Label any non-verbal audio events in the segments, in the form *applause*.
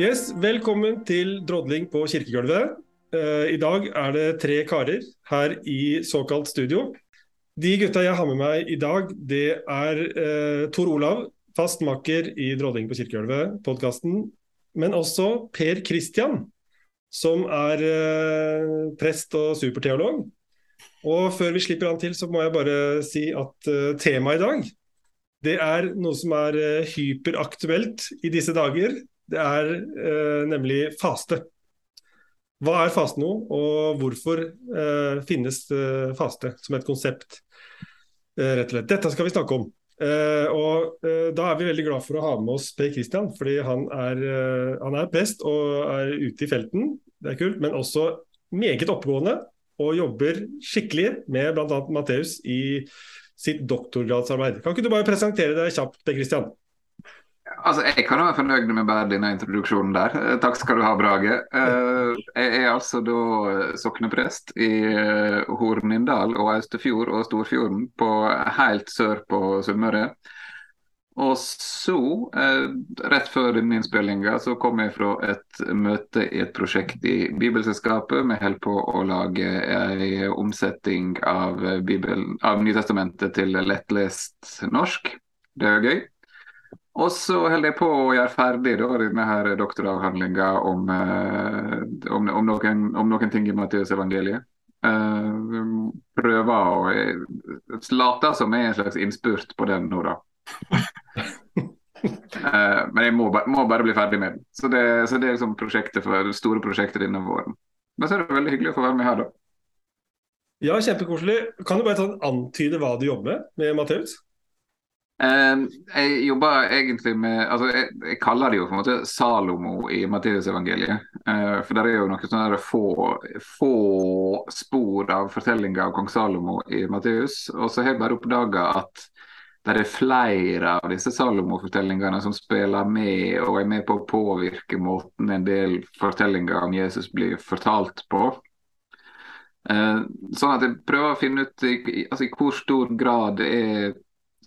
Yes, Velkommen til drodling på kirkegulvet. Uh, I dag er det tre karer her i såkalt studio. De gutta jeg har med meg i dag, det er uh, Tor Olav, fast makker i Drodling på kirkegulvet, podkasten. Men også Per Kristian, som er uh, prest og superteolog. Og før vi slipper han til, så må jeg bare si at temaet i dag det er noe som er hyperaktuelt i disse dager. Det er eh, nemlig faste. Hva er faste nå, og hvorfor finnes faste som et konsept? rett og slett. Dette skal vi snakke om. og Da er vi veldig glad for å ha med oss Per Kristian, fordi han er, han er prest og er ute i felten. Det er kult, men også meget oppegående og jobber skikkelig med bl.a. Matteus i sitt doktorgradsarbeid. Kan ikke du bare presentere deg kjapt, Per Kristian? Altså, Jeg kan være fornøyd med bare denne introduksjonen der. Eh, takk skal du ha, Brage. Eh, jeg er altså da eh, sokneprest i Hornindal og Austefjord og Storfjorden, på helt sør på Sunnmøre. Og så, rett før denne innspillinga, så kom jeg fra et møte i et prosjekt i Bibelselskapet. Vi holder på å lage en omsetting av, av Nytestamentet til lettlest norsk. Det er gøy. Og så holder jeg på å gjøre ferdig da, denne her doktoravhandlinga om, eh, om, om, noen, om, noen, ting i Matteusevangeliet. Uh, prøver å late som jeg er en slags innspurt på den nå, da. Uh, *laughs* men jeg må, må, bare bli ferdig med den. Så det, så det er liksom prosjektet for det store prosjektet denne våren. Men så er det veldig hyggelig å få være med her, da. Ja, kjempekoselig. Kan du bare antyde hva du jobber med med Matteus? Uh, jeg jobber egentlig med altså jeg, jeg, kaller det jo på en måte Salomo i Matteusevangeliet. Uh, for det er jo noen sånne få, få spor av fortellinga av kong Salomo i Matteus. Og så har jeg bare oppdaga at det er flere av disse Salomo-fortellingene som spiller med og er med på å påvirke måten en del fortellinger om Jesus blir fortalt på. Eh, sånn at jeg prøver å finne ut altså, i hvor stor grad er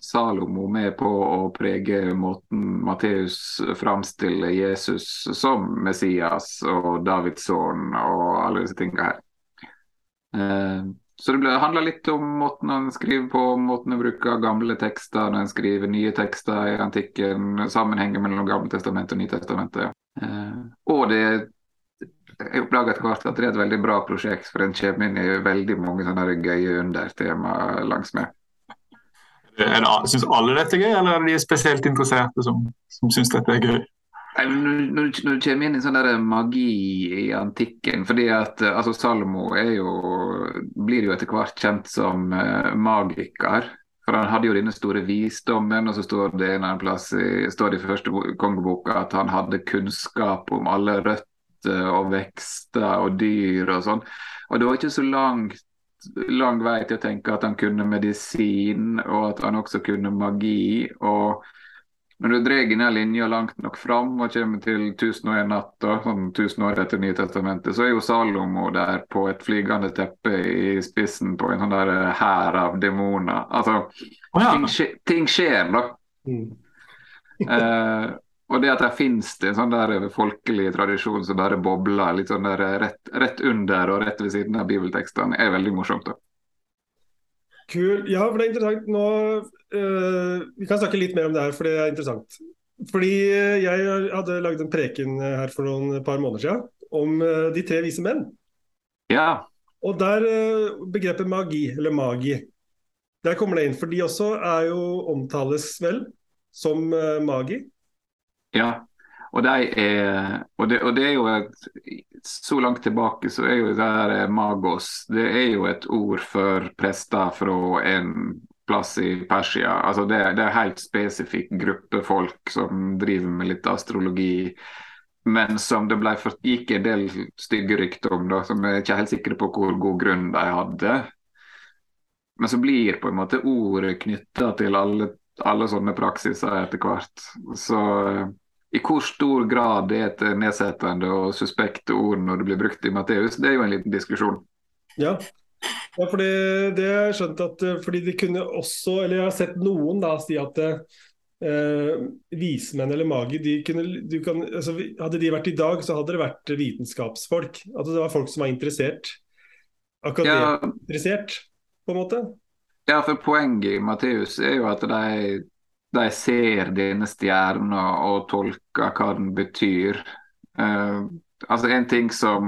Salomo med på å prege måten Matteus framstiller Jesus som Messias og Davids sønn og alle disse tingene her. Eh, så det handler litt om måten han skriver på, måten han bruker gamle tekster når han skriver nye tekster i antikken, sammenhengen mellom Gamle testamentet og Nytestamentet. Eh, og det jeg oppdaga etter hvert at det er et veldig bra prosjekt, for en kommer inn i veldig mange sånne gøye undertema langs med. Syns alle dette er gøy, eller er det de spesielt interesserte som, som syns dette er gøy? Når, når, du kommer inn i sånn der magi i antikken fordi at altså Salomo jo, blir jo etter hvert kjent som uh, magiker. For Han hadde jo denne store visdommen, og så står det en plass i, står det i første kongeboka at han hadde kunnskap om alle røtter og vekster og dyr og sånn. Og Det var ikke så langt lang vei til å tenke at han kunne medisin, og at han også kunne magi. og når du drar denne linja langt nok fram og kommer til 1001 natt, sånn 1000 år etter Nytestamentet, så er jo Salomo der på et flygende teppe i spissen på en sånn der eh, hær av demoner. Altså, oh, ja. ting, skje, ting, skjer, da. Mm. eh, og det at det finnes det en sånn der folkelig tradisjon som bare bobler litt sånn der rett, rett under og rett ved siden av bibeltekstene, er veldig morsomt. da. Kul. Ja, for det er interessant. Nå, uh, vi kan snakke litt mer om det her, for det er interessant. Fordi eh, jeg hadde lagd en preken her for noen par måneder siden om uh, de tre vise menn. Ja. Og der uh, begrepet magi, eller magi, der kommer det inn. For de også er jo omtales vel som magi. Ja. Og, er, og, det, og det er jo et, Så langt tilbake så er jo det her eh, magos det er jo et ord for prester fra en plass i Persia. Altså det, det er en helt spesifikk gruppe folk som driver med litt astrologi. Men som det ble gikk en del stygge rykter om, da, som jeg ikke er helt sikre på hvor god grunn de hadde. Men så blir på en måte ordet knytta til alle, alle sånne praksiser etter hvert. Så eh, i hvor stor grad det er et nedsettende og suspekt ord når det blir brukt i Matteus, det er jo en liten diskusjon. Ja, ja fordi det har jeg skjønt at fordi de kunne også, eller jeg har sett noen da si at eh, vismenn eller magi de kunne, kan, altså, Hadde de vært i dag, så hadde det vært vitenskapsfolk. Altså, det var folk som var interessert. Akademisk ja. interessert, på en måte. Ja, for poenget i Matteus er jo at de, de ser denne stjerna og tolker hva den betyr. Uh, altså En ting som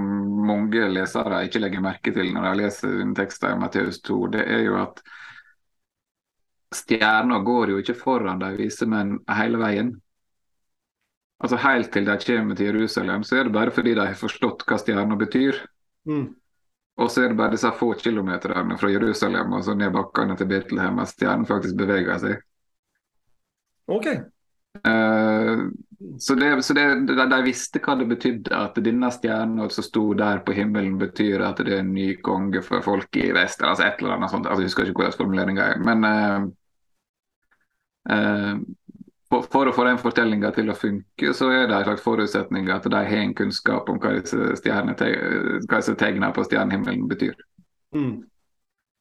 mange lesere ikke legger merke til når de leser teksten i Matteus 2, det er jo at stjerna går jo ikke foran de vise menn hele veien. Altså Helt til de kommer til Jerusalem, så er det bare fordi de har forstått hva stjerna betyr. Mm. Og så er det bare disse få kilometerne fra Jerusalem og så ned bakkene til Betlehem at stjernen faktisk beveger seg. Ok. Uh, så, det, så det, de, de, visste hva det betydde, at denne stjerna som sto der på himmelen, betyr at det er en ny konge for folk i vest. Altså et eller annet sånt. Altså, jeg husker ikke hvordan formuleringa er. Men uh, for, for, å få den fortellinga til å funke, så er det en slags forutsetning at de har en kunnskap om hva disse, disse tegnene på stjernehimmelen betyr. Mm.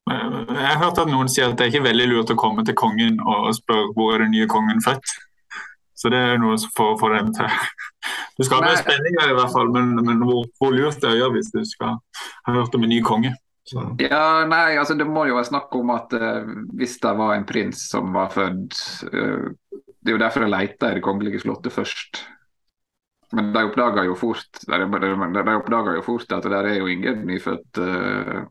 Jeg har hørt at noen sier at det er ikke veldig lurt å komme til kongen og spørre hvor er den nye kongen født. Så det er noe som får, får dem til Du skal ha spenninger i hvert fall, men, men hvor, hvor, lurt det er hvis du skal ha hørt om en ny konge. Så. Ja, nei, altså Det må jo være snakk om at uh, hvis det var en prins som var født uh, det er jo derfor jeg leter i det kongelige slottet først. Men de oppdaga jo fort de, de jo fort at det er jo ingen nyfødt uh, en,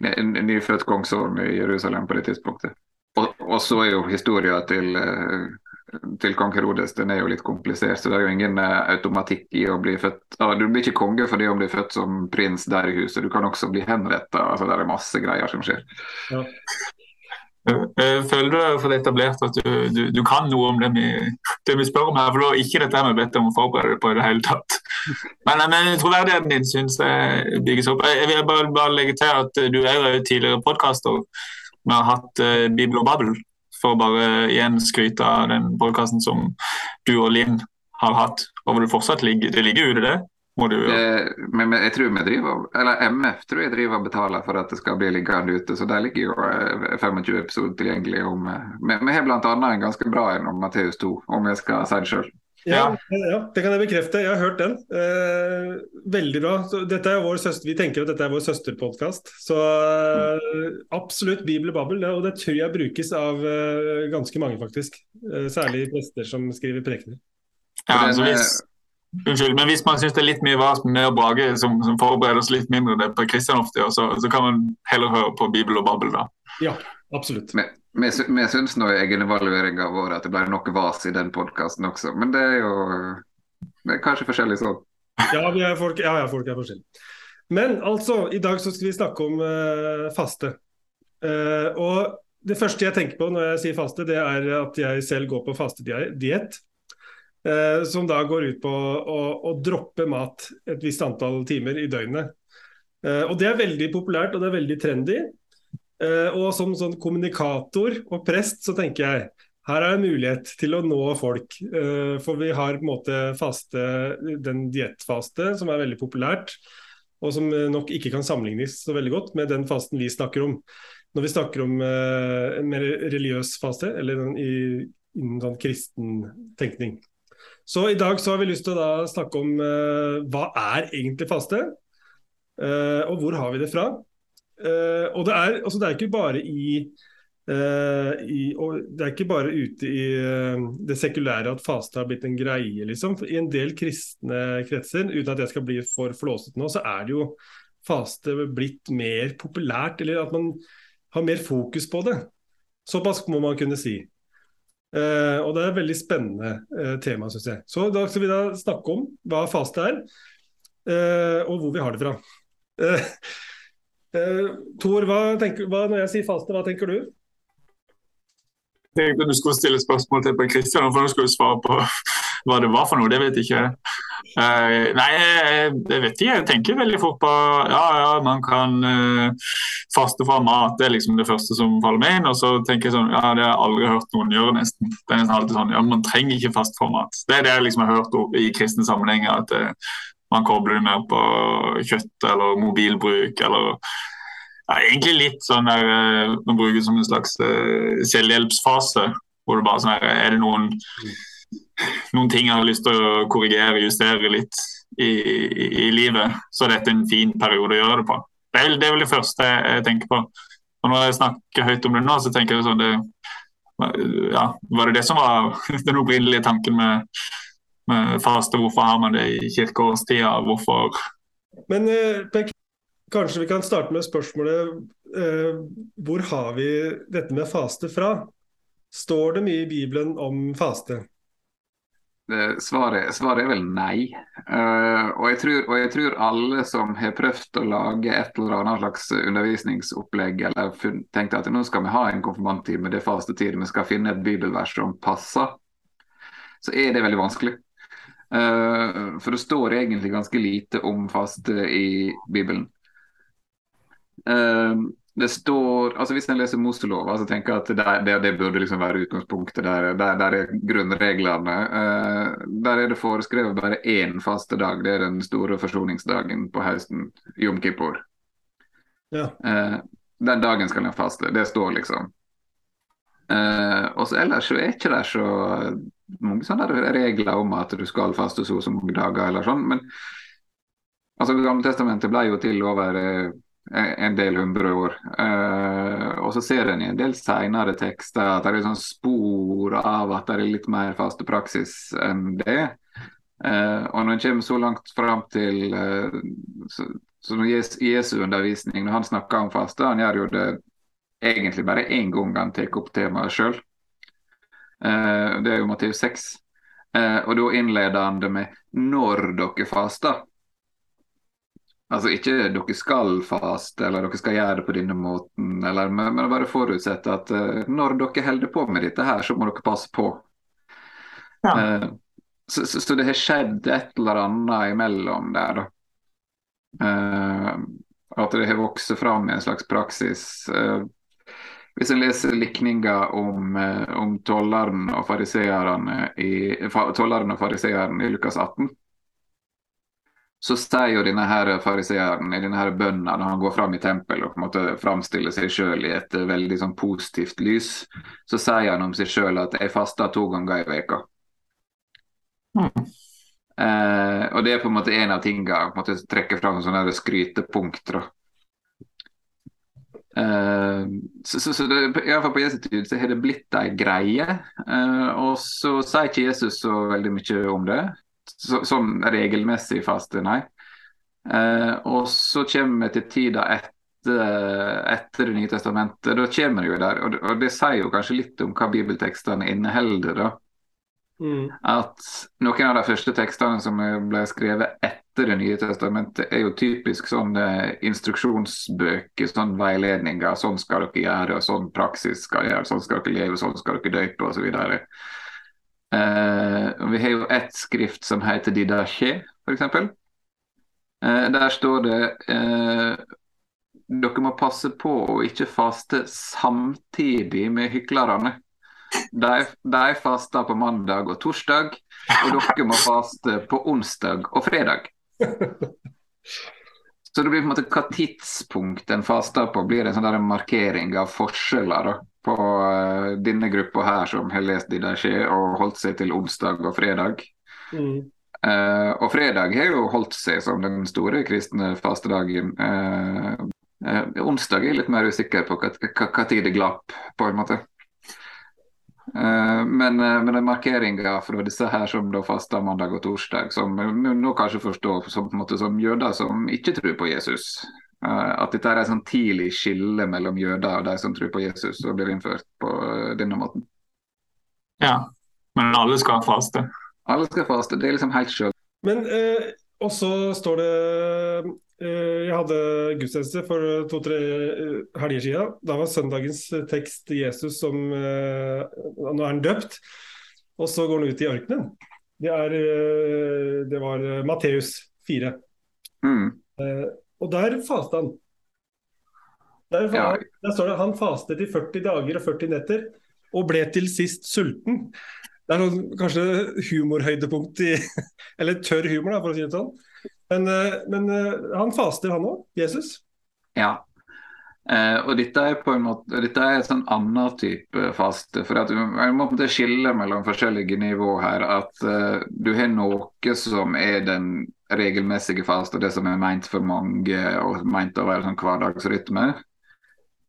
nyfødt kongsorden i Jerusalem på det tidspunktet. Og, og så er jo historia til, uh, til kong Herodes den er jo litt komplisert. så Det er jo ingen uh, automatikk i å bli født ah, Du blir ikke konge fordi om du blir født som prins der i huset. Du kan også bli henretta. Altså, det er masse greier som skjer. Ja. Eh, føler du deg for etablert at du, du, du, kan noe om det vi, det vi spør om her? For det ikke dette vi bedt om å forberede deg på i det hele tatt. *laughs* Men, men troverdigheten din syns jeg bygges opp. Jeg vil bare, bare, legge til at du er jo tidligere podkaster. Vi har hatt uh, Bibel og Babbel, for å bare igjen skryte av den podkasten som du og Linn har hatt. Og hvor det fortsatt ligger, det ligger ute, det? Må du gjøre. Eh, men, men, jeg tror vi driver, eller MF tror jeg driver og betaler for at det skal bli liggende ute. Så der ligger jo 25 eh, episoder tilgjengelig. om eh, Vi, har bl.a. en ganske bra en om Matteus 2, om jeg skal si det sjøl. Ja, ja, det kan jeg bekrefte. Jeg har hørt den. Eh, veldig bra. Så dette er vår søster, vi tenker at dette er vår søsterpodkast. Så eh, absolutt Bibel og Babbel. Og det tror jeg brukes av eh, ganske mange, faktisk. særlig prester som skriver prekener. Ja, altså hvis, Unnskyld, men hvis man syns det er litt mye vas med å Brage som, som, forbereder oss litt mindre det på Kristian ofte, så, så, kan man heller høre på Bibel og Babbel, da. Ja, absolutt. Vi, syns nå i egenevalueringa vår at det ble noe vas i den podkasten også, men det er jo det er kanskje forskjellig sånn. *laughs* Ja, vi er folk, ja, ja, folk er forskjellige. Men altså, i dag så skal vi snakke om uh, faste. Uh, og det første jeg tenker på når jeg sier faste, det er at jeg selv går på fastediett. Eh, som da går ut på å, å, droppe mat et visst antall timer i døgnet. Eh, og Det er veldig populært og det er veldig trendy. Eh, og som sånn kommunikator og prest så tenker jeg her er det mulighet til å nå folk. Eh, for vi har på en måte faste, den diettfaste som er veldig populært. Og som nok ikke kan sammenlignes så veldig godt med den fasten vi snakker om. Når vi snakker om eh, en mer religiøs faste, eller i, innen sånn kristen tenkning. Så i dag så har vi lyst til å snakke om uh, hva er egentlig faste, uh, og hvor har vi det fra. Uh, og det er, altså det er ikke bare i, i det er ikke bare ute i det sekulære at faste har blitt en greie, liksom. I en del kristne kretser, uten at jeg skal bli for flåsete nå, så er det jo faste blitt mer populært, eller at man har mer fokus på det. Såpass må man kunne si. Uh, og Det er et veldig spennende uh, tema, syns jeg. Så Da skal vi da snakke om hva faste er, uh, og hvor vi har det fra. Tor, hva tenker, hva, når jeg sier faste, hva tenker du? Jeg tenkte du skulle stille spørsmål til Kristian, for skal du svare på hva det var for noe. Det vet jeg ikke. Uh, nei, jeg, jeg, vet ikke. Jeg tenker veldig fort på ja, ja, man kan uh, faste fra mat. Det er liksom det første som faller meg inn. Og så tenker jeg sånn, ja, det har jeg aldri hørt noen gjøre, nesten. Det er nesten alltid sånn, ja, Man trenger ikke faste fra mat. Det er det jeg liksom har hørt i kristne sammenhenger. at uh, man kobler det mer på kjøtt eller mobilbruk eller ja, egentlig litt sånn der man bruker som en slags selvhjelpsfase Hvor det bare sånn her, Er det noen, noen ting jeg har lyst til å korrigere, justere litt i, i, i livet, så er dette en fin periode å gjøre det på. Det er, det er vel det første jeg, jeg tenker på. Og når jeg snakker høyt om det nå, så tenker jeg sånn det, ja, Var det det som var *laughs* den opprinnelige tanken med, med faste? Hvorfor har man det i kirkeårstida? Hvorfor Men eh, kanskje vi kan starte med spørsmålet eh, hvor har vi dette med faste fra? Står det mye i Bibelen om faste? Svaret, svaret, er vel nei. Uh, og, jeg tror, og, jeg tror, alle som har prøvd å lage et eller annet slags undervisningsopplegg, eller tenkt at nå skal vi ha en konfirmanttime, det er fastetid, vi skal finne et bibelvers som passer, så er det veldig vanskelig. Uh, for det står egentlig ganske lite om faste i Bibelen. Uh, det står, altså Hvis en leser Moselova, så tenker jeg at det, det, det burde liksom være utgangspunktet. Der, der, der er grunnreglene. Uh, der er det foreskrevet bare én faste dag. Det er den store forsoningsdagen på høsten, Jom Kippur. Ja. Uh, den dagen skal en faste. Det står liksom. Uh, og så Ellers så er ikke det så mange sånne regler om at du skal faste så og så mange dager. eller sånn, men altså Gamle testamentet ble jo til over en del hundre år. Uh, og så ser en i en del senere tekster at det er sånn spor av at det er litt mer faste praksis enn det. Uh, og når en kommer så langt fram til uh, så, så Jesu undervisning, når han snakker om faste, han gjør jo det egentlig bare én gang han tar opp temaet sjøl. det er jo Matteus 6. og da innleder han det med 'når dere faster'. Altså ikke dere skal faste eller dere skal gjøre det på denne måten, eller, men, men bare forutsette at uh, når dere holder på med dette her, så må dere passe på. Ja. Uh, så, så, så, det har skjedd et eller annet imellom der, da. Uh, at det har vokst fram en slags praksis. hvis en leser likninger om, om tolleren og fariseerne i, tolleren og fariseeren i Lukas 18, så sier jo denne her fariseeren i denne her bønna når han går fram i tempelet og på en måte framstiller seg sjøl i et veldig sånn positivt lys, så sier han om seg sjøl at 'jeg fasta to ganger i veka. Mm. Eh, og det er på en måte en av tingene på en måte trekker fram sånne skrytepunkt. Eh, så, så, så det, i hvert fall på Jesu tid så har det blitt ei greie. Eh, og så sier ikke Jesus så veldig mye om det så, sånn regelmessig faste, nei. Eh, og så kommer vi til tida etter, etter Det nye testamentet. Da kommer det jo der, og det, og det sier jo kanskje litt om hva bibeltekstene inneholder. da. Mm. At noen av de første tekstene som ble skrevet etter Det nye testamentet, er jo typisk sånne instruksjonsbøker, sånn veiledninger. Sånn skal dere gjøre, og sånn praksis skal gjøre, sånn skal dere leve, sånn skal dere døpe osv. Uh, vi har jo ett skrift som heter Didache, f.eks. Uh, der står det uh, dere må passe på å ikke faste samtidig med hyklerne. De, de faster på mandag og torsdag, og dere må faste på onsdag og fredag. *laughs* Så det blir på en måte hva tidspunkt en faster på, blir en sånn der markering av forskjeller. da på uh, denne gruppa her som har lest Didache og holdt seg til onsdag og fredag. Mm. Uh, og fredag har jo holdt seg som den store kristne fastedagen. Uh, onsdag er jeg litt mer usikker på hva tid det glapp, på en måte. Men, men den markeringa fra disse her som da faster mandag og torsdag, som nå kanskje forstår som, som jøder som ikke tror på Jesus, Eh, at dette er et sånn tidlig skille mellom jøder og de som tror på Jesus, og blir innført på eh, denne måten. Ja, men alle skal faste? Alle skal faste, det er liksom helt sjøl. Men eh, også står det eh, Jeg hadde gudstjeneste for to-tre eh, helger siden. Da var søndagens tekst Jesus som eh, Nå er han døpt, og så går han ut i ørkenen. Det, er, det var Matteus 4. Mm. Og der fasta han. Der, ja. der, står det han fastet i 40 dager og 40 netter og ble til sist sulten. Det er noen, kanskje humorhøydepunkt i *laughs* Eller tørr humor, da, for å si det sånn. Men, eh, men eh, han faster, han òg. Jesus. Ja. Eh, og dette er på en måte, dette er en sånn annen type faste. for at Jeg må skille mellom forskjellige nivåer her. At eh, du har noe som er den regelmessige faste, det som er meint for mange og meint å være sånn hverdagsrytme.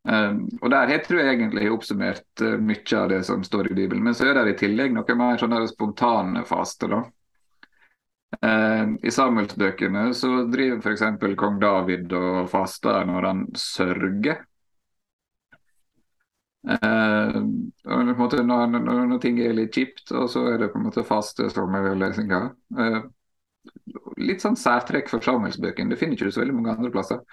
Uh, og der jeg tror jeg egentlig har oppsummert uh, mye av det som står i Bibelen. Men så er det i tillegg noe mer sånne spontane faste. da. Uh, I Samuelsbøkene så driver f.eks. kong David og faster når han sørger. Uh, måte, når, når, når, ting er litt kjipt, og så er det på en måte faste som er lesinga. Uh, litt sånn særtrekk for Samuelsbøkene. Det finner ikke du så veldig mange andre plasser.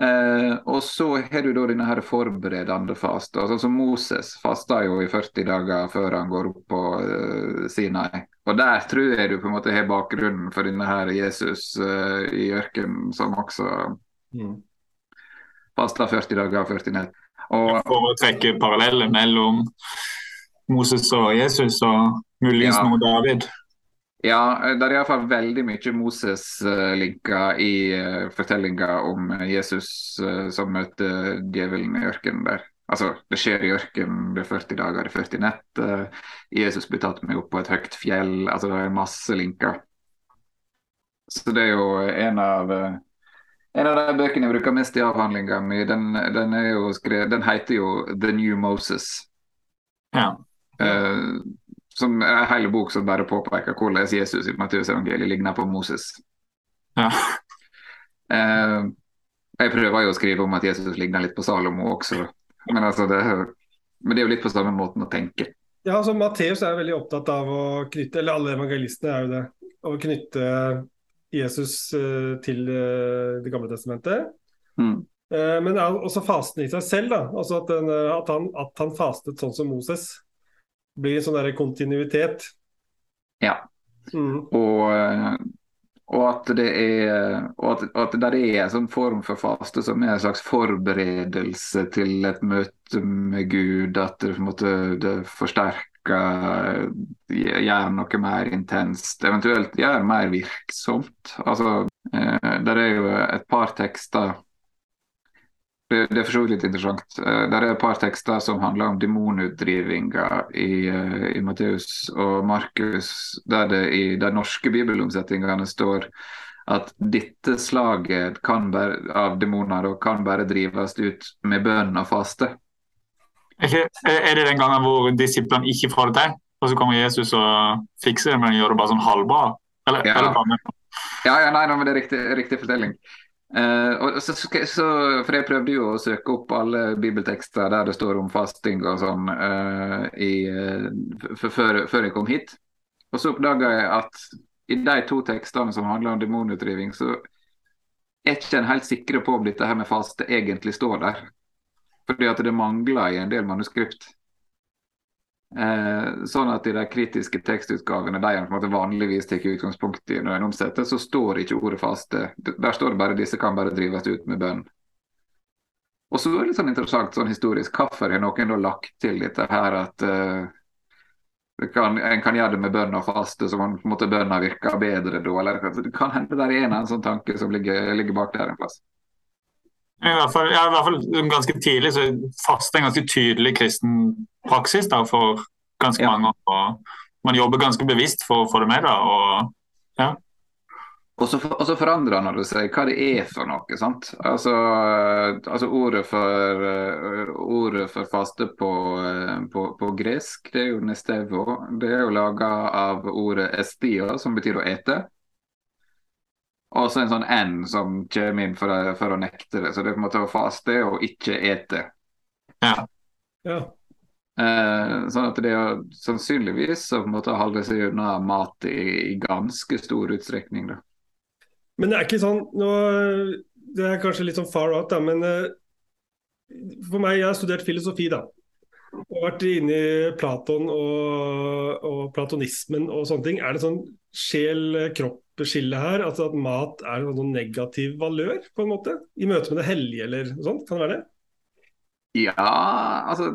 Uh, og så har du da denne her forberedende fasta. Altså Moses fasta jo i 40 dager før han går opp på uh, Sinai. Og der tror jeg du på en måte har bakgrunnen for denne her Jesus uh, i ørkenen, som også mm. fasta 40 dager og 40 netter. Og, for å trekke paralleller mellom Moses og Jesus, og muligens ja. noe David. Ja, det er iallfall veldig mye Moses-linker i uh, fortellinga om Jesus uh, som møter djevelen i ørkenen der. Altså, Det skjer i ørkenen, det er 40 dager, det er 40 nett. Jesus blir tatt med opp på et høyt fjell. altså Det er masse linker. Så det er jo en av uh, en av de bøkene jeg bruker mest i avhandlinga mi, den, den, den, heter jo 'The New Moses'. Ja. Uh, som er en hel bok som bare påpeker hvordan Jesus i Matteusevangeliet ligner på Moses. Ja. Uh, jeg prøver jo å skrive om at Jesus ligner litt på Salomo også, men, altså det, men det er jo litt på samme måten å tenke. Ja, altså Matteus er veldig opptatt av å knytte, eller alle evangelistene er jo det, å knytte Jesus uh, til uh, Det gamle testamentet. Mm. Uh, men også fasten i seg selv. da, altså at, den, at, han, at, han, fastet sånn som Moses. Blir en sånn der kontinuitet. Ja. Mm. Og, og, at det er og at, at det er en sånn form for faste som er en slags forberedelse til et møte med Gud. At det, måte, det forsterker gjør noe mer intenst, eventuelt gjør mer virksomt. Altså, eh, der er jo et par tekster det, det er for så vidt litt interessant. Eh, der er et par tekster som handler om demonutdrivinga i, eh, i Matteus og Markus, der det i de norske bibelomsetningene står at dette slaget bære, av demoner kan bare drives ut med bønn og faste. Er det den gangen hvor disiplene ikke får det til, og så kommer Jesus og fikser det, men gjør det bare sånn halvbra? Eller, ja. ja, ja, nei, men det er riktig, riktig fortelling. Uh, så, så, for Jeg prøvde jo å søke opp alle bibeltekster der det står om fasting og sånn uh, i, uh, før, før, jeg kom hit. Og så oppdaga jeg at i de to tekstene som handler om demonutdriving, så er ikke en helt sikre på om dette her med faste egentlig står der. Fordi at det mangler i en del manuskript. Eh, sånn at i de kritiske tekstutgavene de en måte vanligvis tar utgangspunkt i når en omsetter, så står ikke ordet faste. Der står det bare 'disse kan bare drives ut med bønn'. Og så er det sånn interessant sånn historisk, hvorfor har noen da lagt til dette her at uh, kan, en kan gjøre det med bønn og faste, så på en måte bønna virker bedre da? Eller det kan hende det er en, en sånn tanke som ligger, ligger bak der en plass. I hvert fall, ja, i hvert fall ganske tidlig så faste en ganske tydelig kristen praksis da, for ganske ja. mange. og Man jobber ganske bevisst for å få det med. da, og ja. Og så, og så forandrer han det seg hva det er for noe. sant? Altså, altså ordet, for, ordet for faste på, på, på, gresk, det er jo nestevo. Det er jo laga av ordet estia, som betyr å ete. Og så en sånn N som kommer inn for å, for å, nekte det. Så det er på en måte å faste og ikke ete. Ja. ja. Eh, sånn at det er sannsynligvis å holde seg unna mat i, i, ganske stor utstrekning. Da. Men det er ikke sånn nå, Det er kanskje litt sånn far out, da, men eh, for meg, jeg har studert filosofi, da. Og vært inne i Platon og, og platonismen og sånne ting. Er det sånn sjel-kropp skille her? Altså at mat er noen negativ valør, på en måte? I møte med det hellige eller noe sånt? Kan det være det? Ja, altså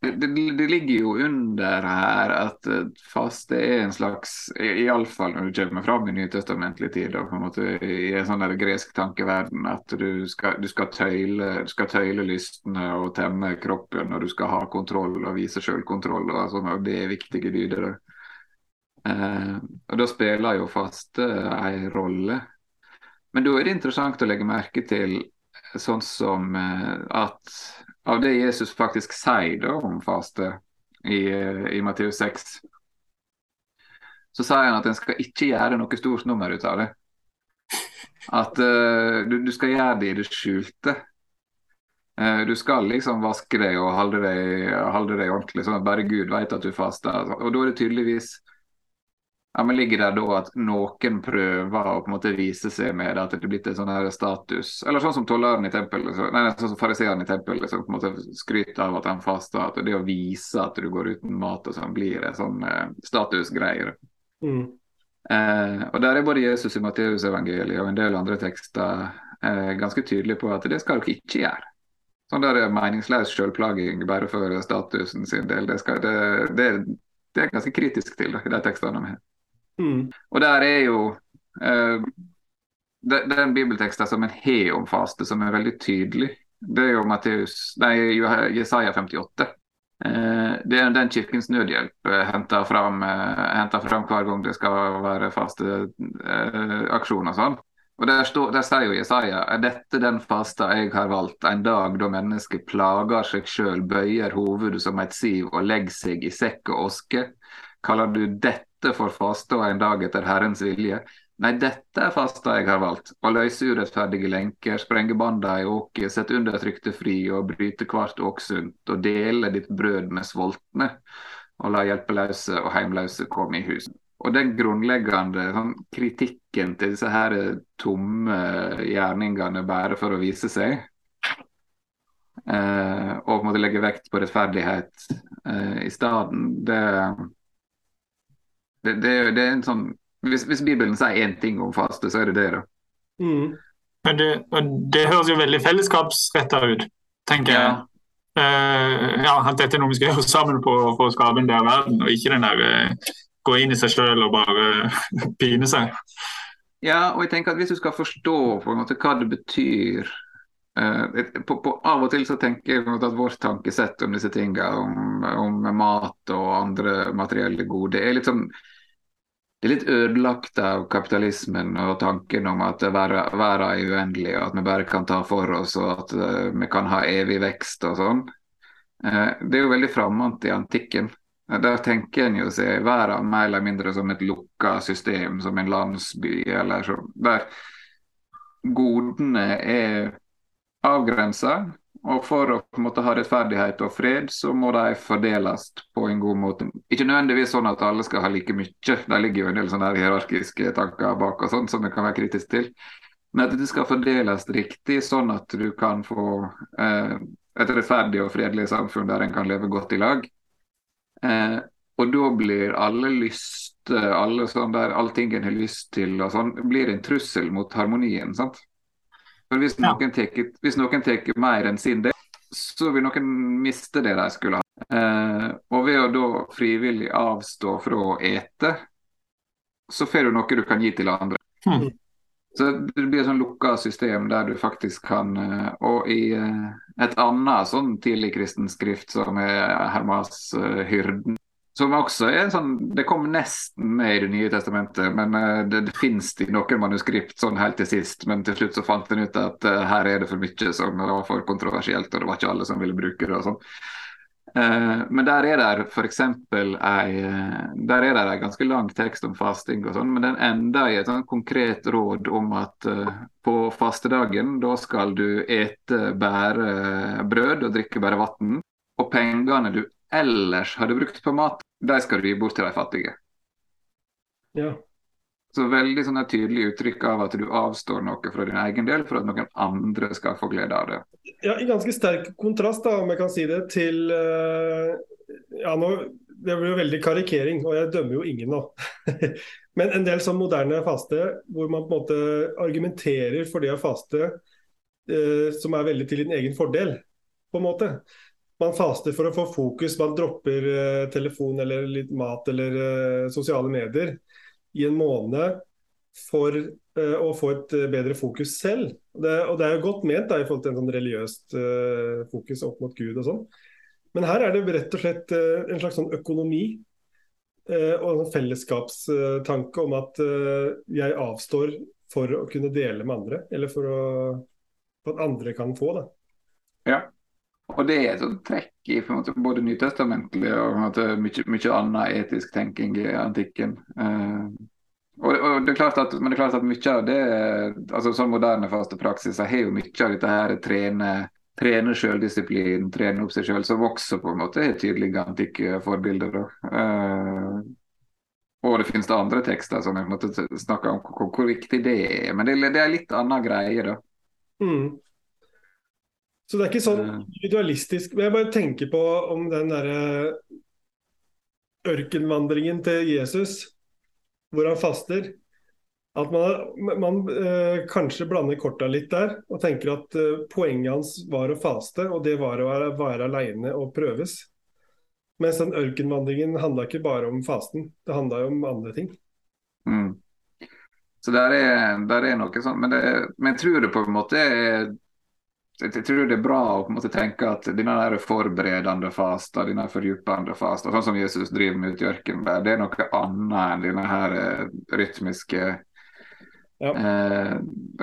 det, det, ligger jo under her at faste er en slags Iallfall når du kommer fram i nytestamentlig tid, da, på en måte i en sånn der gresk tankeverden, at du skal, du skal, tøyle, du skal tøyle lystene og temme kroppen, og du skal ha kontroll og vise selvkontroll, og, sånn, og det er viktige dyder. Eh, og da spiller jo faste ei rolle. Men da er det interessant å legge merke til sånn som eh, at av det Jesus faktisk sier om faste i, i Matteus 6, så sier han at en skal ikke gjøre noe stort nummer ut av det. At uh, du, du, skal gjøre det i det skjulte. Uh, du skal liksom vaske deg og holde deg, holde deg ordentlig, sånn at bare Gud vet at du faster. Og da er det tydeligvis ja, men Ligger det da at noen prøver å på en måte vise seg med at det er blitt en sånn her status Eller sånn som tolleren i tempelet, så, nei, sånn som fariseeren i tempelet som på en måte skryter av at han faster. At det å vise at du går uten mat og sånn, blir en sånn eh, statusgreier. Mm. Eh, og Der er både Jesus i Matteusevangeliet og en del andre tekster eh, ganske tydelige på at det skal dere ikke gjøre. Sånn der meningsløs selvplaging bare for statusen sin del, det, skal, det, det, det er ganske kritisk til det, i de tekstene har. Mm. Og der er jo uh, den bibelteksten som en har om faste, som er veldig tydelig, det er jo Matteus, nei, Jesaja 58. Uh, det er den Kirkens Nødhjelp uh, henter fram, henter fram, hver gang det skal være faste aksjoner og sånn. Og der, stå, der, sier jo Jesaja er dette den fasta jeg har valgt, en dag da mennesket plager seg sjøl, bøyer hovedet som et siv og legger seg i sekk og oske. Kaller du dette dette for faste og en dag etter Herrens vilje. Nei, dette er fasta jeg har valgt. Å løse urettferdige lenker, sprenge banda i åket, sette undertrykte fri og bryte hvert åksunt, og dele ditt brød med sultne, og la hjelpeløse og heimløse komme i hus. Og den grunnleggende sånn, kritikken til disse her tomme gjerningene bare for å vise seg, eh, og på en måte legge vekt på rettferdighet eh, i stedet, det det, det, det er en sånn hvis, hvis, Bibelen sier én ting om faste, så er det det. da. Mm. Det, det, høres jo veldig fellesskapsretta ut, tenker ja. jeg. Uh, ja, At dette er noe vi skal gjøre sammen på, for å skape en bedre verden, og ikke den der uh, gå inn i seg sjøl og bare uh, *laughs* pine seg. Ja, og jeg tenker at hvis du skal forstå på en måte hva det betyr på, på, av og til så tenker jeg at vårt tankesett om disse tingene, om, om, mat og andre materielle gode, er litt sånn det er litt ødelagt av kapitalismen og tanken om at verden er uendelig, og at vi bare kan ta for oss og at uh, vi kan ha evig vekst og sånn. Uh, det er jo veldig framant i antikken. Der tenker en jo seg verden mer eller mindre som et lukka system, som en landsby eller sånn. Der godene er avgrensa. Og for å en måte ha rettferdighet og fred, så må de fordeles på en god måte. Ikke nødvendigvis sånn at alle skal ha like mye, det ligger jo en del sånne hierarkiske tanker bak og sånn som vi kan være kritisk til. Men at det skal fordeles riktig, sånn at du kan få eh, et rettferdig og fredelig samfunn der en kan leve godt i lag. Eh, og da blir alle lyst, alle sånn der, allting en har lyst til og sånn, blir en trussel mot harmonien. sant? For Hvis noen tar mer enn sin del, så vil noen miste det de skulle ha. Eh, og ved å da frivillig avstå fra å ete, så får du noe du kan gi til andre. Mm. Så Det blir et sånn lukka system der du faktisk kan eh, Og i eh, et annet sånn tidlig kristen skrift som er Hermas uh, hyrden, som også er sånn, Det kom nesten med i Det nye testamentet, men uh, det, det finnes i noen manuskript sånn helt til sist. Men til slutt så fant en ut at uh, her er det for mye som var for kontroversielt, og det var ikke alle som ville bruke det. og sånn. Uh, men der er det f.eks. en ganske lang tekst om fasting, og sånn, men den ender i et sånn konkret råd om at på fastedagen da skal du ete bare brød og drikke bare vann. Og pengene du ellers hadde brukt på mat, de skal du gi bort til de fattige. Ja. Så veldig sånn tydelig uttrykk av at du avstår noe fra din egen del for at noen andre skal få glede av det. Ja, I ganske sterk kontrast, da, om jeg kan si det, til uh, ja, nå, Det blir jo veldig karikering, og jeg dømmer jo ingen nå. *laughs* Men en del sånn moderne faste, hvor man på en måte argumenterer for det å faste eh, som er veldig til din egen fordel, på en måte. Man faster for å få fokus. Man dropper uh, telefon eller litt mat eller uh, sosiale medier i en måned for uh, å få et bedre fokus selv. Det, og det er jo godt ment da, i forhold til en sånn religiøst fokus opp mot Gud og sånn. Men her er det rett og slett en slags sånn økonomi og en fellesskapstanke om at jeg avstår for å kunne dele med andre, eller for, å, for at andre kan få. Da. Ja. Og det er et sånt trekk i måte, både nytestamentlig og mye, mye annen etisk tenking i antikken. Uh, og, og, det er klart at, men det er klart at mye av det, altså sånn moderne faste praksiser har jo mye av dette her trene, trene selvdisiplin, trene opp seg selv, som også på en måte er tydelige antikke forbilder. Uh, og det finnes det andre tekster som jeg en snakker om hvor, hvor viktig det er. Men det, det er litt annen greie, da. Mm. Så det er ikke sånn individualistisk. Men jeg bare tenker på om den derre ørkenvandringen til Jesus, hvor han faster. At man, man øh, kanskje blander korta litt der og tenker at øh, poenget hans var å faste, og det var å være, være aleine og prøves. Mens den ørkenvandringen handla ikke bare om fasten, det handla jo om andre ting. Mm. Så der er, der er noe sånn, men, det, men jeg tror det på en måte er jeg tror det er bra å på en måte tenke at denne der forberedende fasta, denne fordypende fasta, sånn som Jesus driver med ute i ørkenen, det er noe annet enn denne her eh, rytmiske, ja. eh,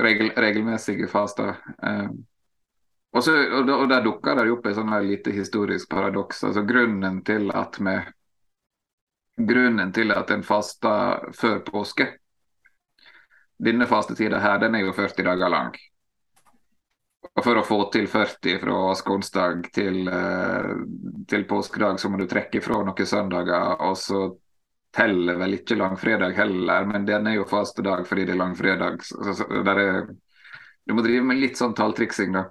regel, regelmessige fasta. Eh, og, så, og, og, Der dukker det opp et sånn lite historisk paradoks. altså Grunnen til at vi grunnen til at en faster før påske Denne fastetida her, den er jo 40 dager lang. Og For å få til 40 fra skonsdag til, eh, til påskedag, så må du trekke fra noen søndager. Og så teller vel ikke langfredag heller, men den er jo faste dag fordi det er langfredag. Så, så, er, du må drive med litt sånn talltriksing, da.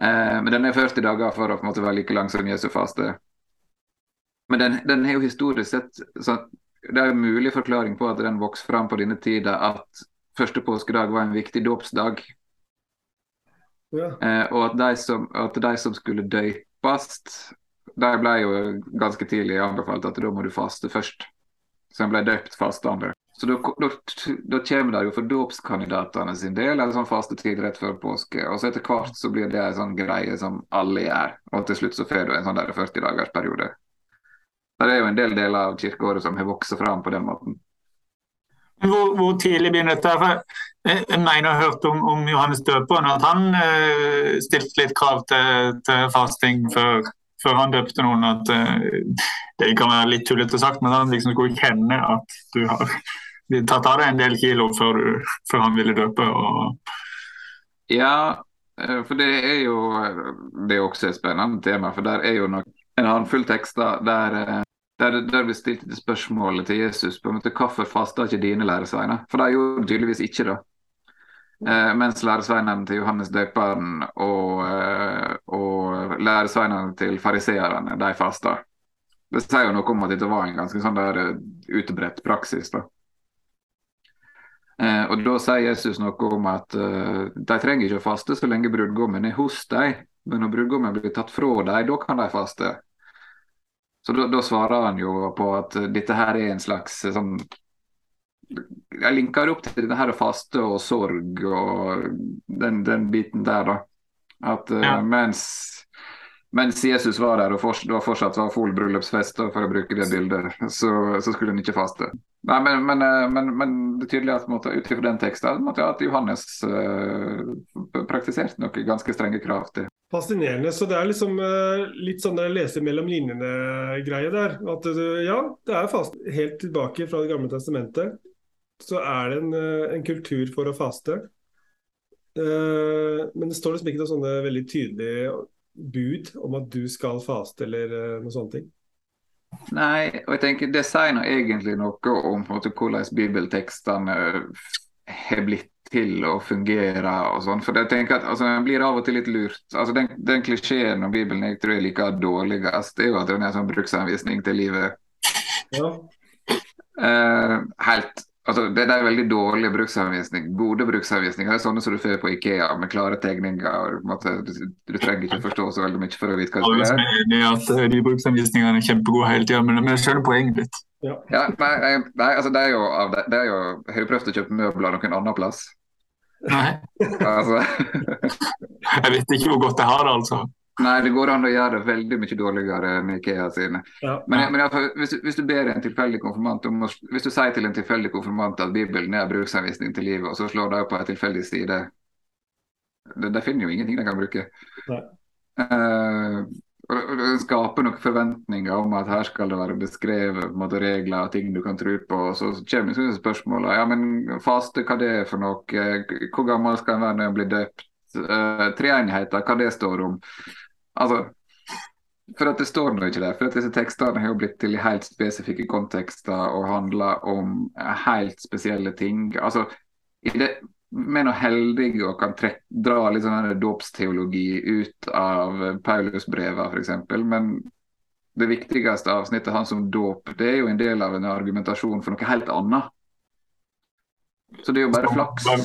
Eh, men den er 40 dager for å på en måte være like lang som Jesu faste. Men den, den er jo historisk sett så Det er en mulig forklaring på at den vokste fram på denne tida at første påskedag var en viktig dåpsdag. Eh, og at de, som, at de som skulle døypes, de ble jo ganske tidlig anbefalt at da må du faste først. Så de ble døpt fastende. Så da, da, kommer det jo for dåpskandidatene sin del en sånn fastetid rett før påske. Og så etter hvert så blir det en sånn greie som alle gjør. Og til slutt så får du en sånn 40-dagersperiode. Det er jo en del deler av kirkeåret som har vokst fram på den måten. Hvor, hvor, tidlig begynner dette? For jeg, jeg mener jeg har hørt om, om Johannes Døperen, at han eh, stilte litt krav til, til fasting før, før, han døpte noen. At eh, det kan være litt tullete sagt, men han liksom skulle kjenne at du har tatt av deg en del kilo før, du, før han ville døpe. Og... Ja, eh, for det er jo det er også et spennende tema. For der er jo nok en håndfull tekster der eh, der, der vi stilte det spørsmålet til Jesus på en måte, hvorfor fasta ikke dine læresveiner? For de gjorde tydeligvis ikke det. Eh, mens læresveinene til Johannes døperen og, eh, og læresveinene til fariseerne, de fasta. Det sier jo noe om at dette var en ganske sånn der uh, utbredt praksis. da. Eh, og Da sier Jesus noe om at eh, de trenger ikke å faste så lenge brudgommen er hos dem. Men når brudgommen blir tatt fra dem, da kan de faste. Så da, da, svarer han jo på at dette her er en slags eh, sånn Jeg linker opp til dette her faste og sorg og den, den biten der, da. At uh, mens, mens, Jesus var der og det fortsatt var full bryllupsfest, for å bruke det bildet, så, så skulle han ikke faste. Nei, men, men, eh, men, men, det er tydelig at måtte, ut ifra den teksten at Johannes uh, praktiserte noen ganske strenge krav til Fascinerende. Så det er liksom uh, litt sånn lese mellom linjene-greie der. At uh, ja, det er fast. Helt tilbake fra Det gamle testamentet så er det en, en kultur for å faste. men det står liksom ikke noe sånne veldig tydelige bud om at du skal faste eller noe sånne ting. Nei, og jeg tenker det sier nå egentlig noe om måte, hvordan bibeltekstene har blitt til å fungere og sånn. For jeg tenker at altså, Den blir av og til litt lurt. Altså Den, den klisjeen om Bibelen jeg tror jeg liker dårligst, det er jo at den er en sånn bruksanvisning til livet. Ja. Uh, helt Altså, det, er veldig dårlig bruksanvisning. Gode bruksanvisninger er sånne som du får på Ikea, med klare tegninger. måte, du, du trenger ikke forstå så veldig mye for å vite hva det som er. enig at eh, de bruksanvisningene er kjempegode hele tida, men, det jeg skjønner poenget ditt. Ja. Ja, nei, nei, altså det er jo, av det, det er jo har prøvd å kjøpe møbler noen annen plass. Nei, Altså, *laughs* jeg vet ikke hvor godt jeg har det, altså. Nei, det går an å gjøre det veldig mye dårligere enn Ikea sine. Ja. Men, men fall, hvis, du, hvis du ber en tilfeldig konfirmant om å, Hvis du sier til en tilfeldig konfirmant at Bibelen er bruksanvisning til livet, og så slår de på en tilfeldig side De, de finner jo ingenting de kan bruke. Nei. Eh, det- skaper noen forventninger om at her skal det være beskrevet måte, regler og ting du kan tro på. og Så kommer liksom spørsmålet ja, men faste, hva det er for noe? Eh, Hvor gammel skal en være når en blir døpt? Uh, Treenigheter, hva det står om? Altså, for at det står nå ikke der. For at disse tekstene har jo blitt til i helt spesifikke kontekster og handler om helt spesielle ting. Altså, i det, vi er nå heldige og kan trek, dra litt sånn dåpsteologi ut av Paulusbreva f.eks. Men det viktigste avsnittet hans om dåp, det er jo en del av en argumentasjon for noe helt annet. Så det er jo bare flaks. Hva,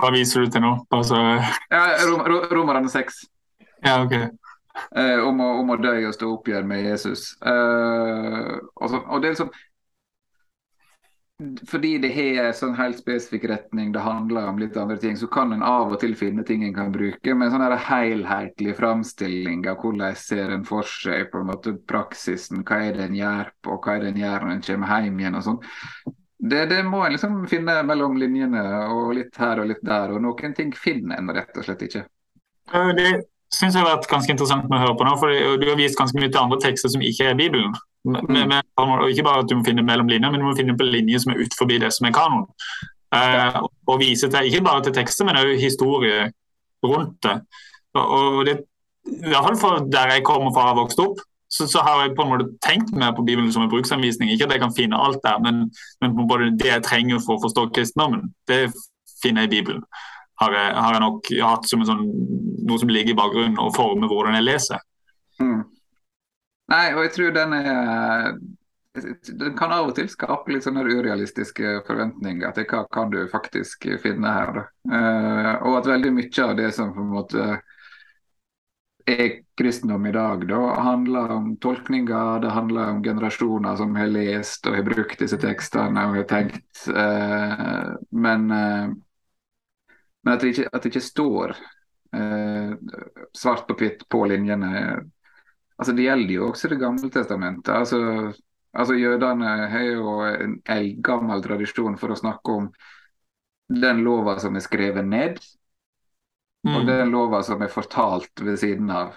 hva viser du til nå? Altså, Ja, Rom, rom, Romerne 6. ja, ok. Eh, om, å, om å dø og stå opp igjen med Jesus. Eh, og, så, og det er liksom Fordi det har en sånn helt spesifikk retning, det handler om litt andre ting, så kan en av og til finne ting en kan bruke. Men sånn helhetlig framstilling av hvordan ser en for seg på en måte praksisen, hva er det en gjør på, hva er det en gjør når en kommer hjem igjen og sånn. Det, det må en liksom finne mellom linjene og litt her og litt der, og noen ting finner en rett og slett ikke. Det syns jeg har vært ganske interessant med å høre på nå, for du har vist ganske mye til andre tekster som ikke er Bibelen. Men, Mm. men, og ikke bare at du må finne mellom linjer, men du må finne på linjer som er utenfor det som er kanon. Eh, og vise til, ikke bare til tekster, men også historie rundt det. Og, og det, I hvert fall for der jeg kommer fra og har vokst opp, så, så har jeg på en måte tenkt mer på Bibelen som en bruksanvisning. Ikke at jeg kan finne alt der, men, men både det jeg trenger for å forstå kristendommen, det finner jeg i Bibelen. Har jeg, har jeg nok hatt som sånn, noe som ligger i bakgrunnen og former hvordan jeg leser. Mm. Nei, og jeg tror den er Den kan av og til skape litt sånne urealistiske forventninger til hva kan du faktisk finne her. Eh, og at veldig mye av det som på en måte er kristendom i dag, da, handler om tolkninger, det handler om generasjoner som har lest og har brukt disse tekstene og har tenkt. Uh, men, eh, men at, det ikke, at det ikke står eh, svart på hvitt på linjene Altså, Det gjelder jo også Det gamle testamentet. Altså, altså Jødene har jo en eldgammel tradisjon for å snakke om den lova som er skrevet ned, og Mm. den lova som er fortalt ved siden av.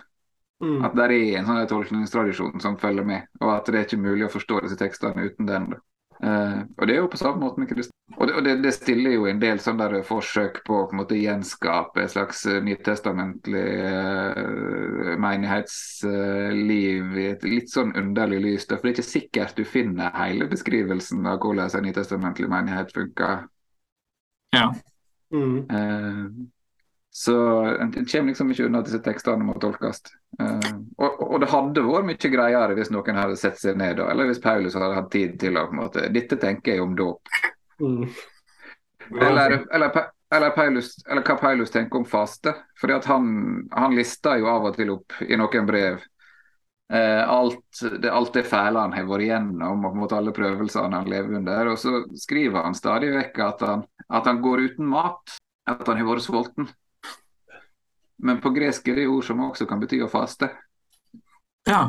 Mm. At det er en sånn tolkningstradisjon som følger med, og at det er ikke mulig å forstå disse tekstene uten den. da. Eh, og Det er jo på samme måte med kristne. Og, det, og det, det stiller jo en del sånne der forsøk på å på en måte gjenskape et slags eh, nytestamentlig uh, menighetsliv i et litt sånn underlig lys. da, For det er ikke sikkert du finner hele beskrivelsen av hvordan en nytestamentlig menighet funker. Ja. Mm. Eh, så en en kommer liksom ikke unna at disse tekstene må tolkes. Eh, og, og det hadde vært mye greiere hvis noen hadde sett seg ned, da, eller hvis Paulus hadde hatt tid til å på en måte, Dette tenker jeg om dåp. Mm. Eller, eller, eller, Paulus, eller hva Paulus tenker om faste. Fordi at han, han lister jo av og til opp i noen brev eh, alt, det, alt det fæle han har vært igjennom, og måte alle prøvelsene han lever under. Og så skriver han stadig vekk at han, at han går uten mat. At han har vært sulten. Men på gresk er det ord som også kan bety å faste. Ja.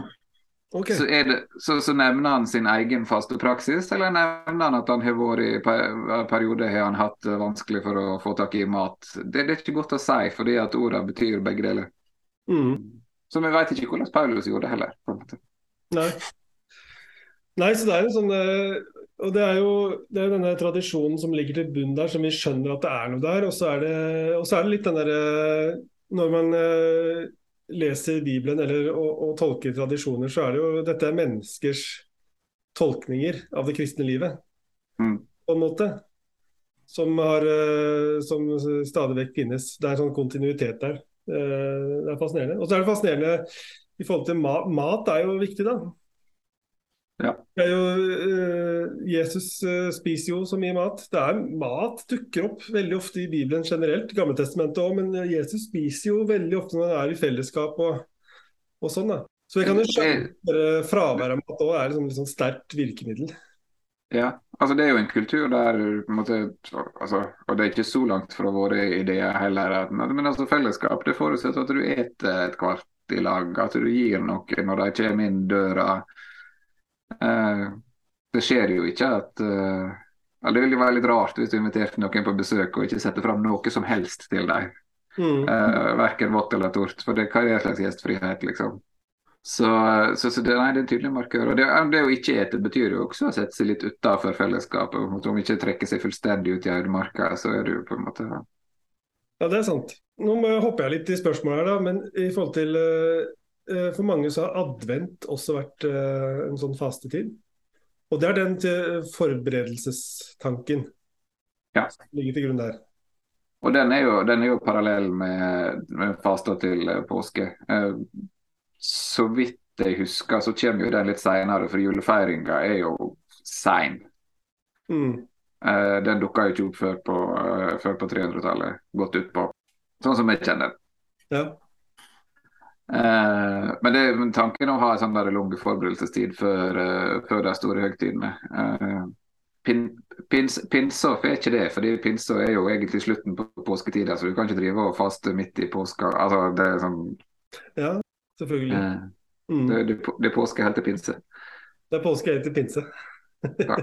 Okay. Så, er det, så, så nevner han sin egen faste praksis, eller nevner han at han har vært i per- perioder har han hatt vanskelig for å få tak i mat. Det, det er ikke godt å si, fordi at ordene betyr begge deler. Mm. Så vi vet ikke hvordan Paulus gjorde det heller. på en måte. Nei. Nei, så det er jo sånn eh, Og det er jo det er denne tradisjonen som ligger til bunn der, som vi skjønner at det er noe der. Og så er det, og så er det litt den derre Når man eh, leser Bibelen eller, og, og tolker tradisjoner, så er det jo dette er menneskers tolkninger av det kristne livet. Mm. På en måte. Som, har, eh, som stadig vekk finnes. Det er en sånn kontinuitet der. Eh, Det er fascinerende. Og så er det fascinerende i forhold til mat. Mat er jo viktig, da. Ja. Jo, eh, Jesus uh, spiser jo så mye mat. Det er Mat dukker opp veldig ofte i Bibelen generelt, Gammeltestamentet òg, men Jesus spiser jo veldig ofte når han er i fellesskap og, og sånn. da. Så jeg kan jo skjønne at fraværet av mat òg er liksom, liksom sterkt virkemiddel. Ja, altså det er jo en kultur der på en måte, altså, Og det er ikke så langt fra våre ideer heller. Men altså fellesskap det forutsetter at du eter et kvart i lag. At du gir noe når de kommer inn døra. Eh, det skjer jo ikke at eh, Det ville være litt rart hvis du inviterte noen på besøk og ikke setter fram noe som helst til dem. Mm. Uh, verken vått eller tort. For det, hva er det slags gjestfrihet, liksom? Så, så, så det, nei, det, er en tydelig markør. Og det, det å ikke ete betyr jo også å sette seg litt utafor fellesskapet. Om ikke trekker seg fullstendig ut i ødemarka, så er jo på en måte Ja, det er sant. Nå hopper jeg litt i spørsmålet her, da. Men i forhold til uh, For mange så har advent også vært uh, en sånn fastetid. Og det er den til forberedelsestanken ja. som ligger til grunn der. Og den er jo, den er jo parallell med, med fasta til påske. Uh, så vidt jeg husker, så kommer jo den litt seinere, for julefeiringa er jo sein. Mm. Den dukka jo ikke opp før på, på 300-tallet, godt utpå. Sånn som jeg kjenner. Ja. Uh, men det er tanken å ha en sånn der lang forberedelsestid før, før de store høgtidene. Pin, pins, pinsa er ikke det, fordi pinsa er jo egentlig slutten på påsketida, så du kan ikke drive og faste midt i påska. Altså, det er sånn ja. Selvfølgelig. Eh, mm. Det, det, det, er påske helt til pinse. Det er påske helt til pinse. Ja.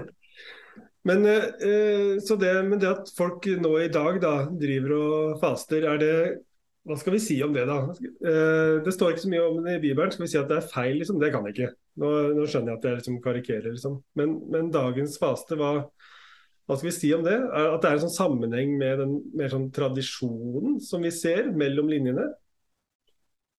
*laughs* men, eh, så det, men det at folk nå i dag da driver og faster, er det hva skal vi si om det, da? Eh, det står ikke så mye om det i Bibelen. Skal vi si at det er feil? Liksom? Det kan jeg ikke. Nå, nå skjønner jeg at jeg liksom karikerer. Liksom. Men, men, dagens faste, hva, hva, skal vi si om det? At det er en sånn sammenheng med den mer sånn tradisjonen som vi ser mellom linjene?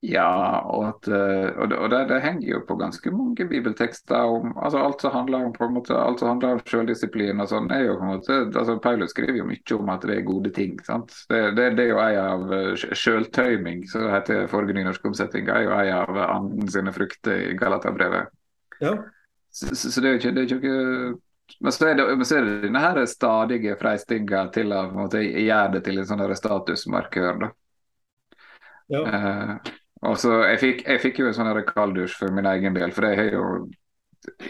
Ja, og, at, eh, og, det, og det, det, henger jo på ganske mange bibeltekster om altså alt som handler om på en måte, alt som handler om selvdisiplin og sånn. er jo på en måte, altså Paulus skriver jo mye om at det er gode ting. sant? Det, det, det er jo en av sjøltøyming, som det heter forrige nynorskomsetning, er jo en av anden sine frukter i Galaterbrevet. Ja. Så, så, så, det er jo ikke, det er jo ikke men så, er det, men så er det denne her stadige freistinga til å gjøre det til en sånn statusmarkør. da. Ja. Eh, Altså, jeg, fikk, jeg fikk jo en sånn kalddusj for min egen del, for jeg har jo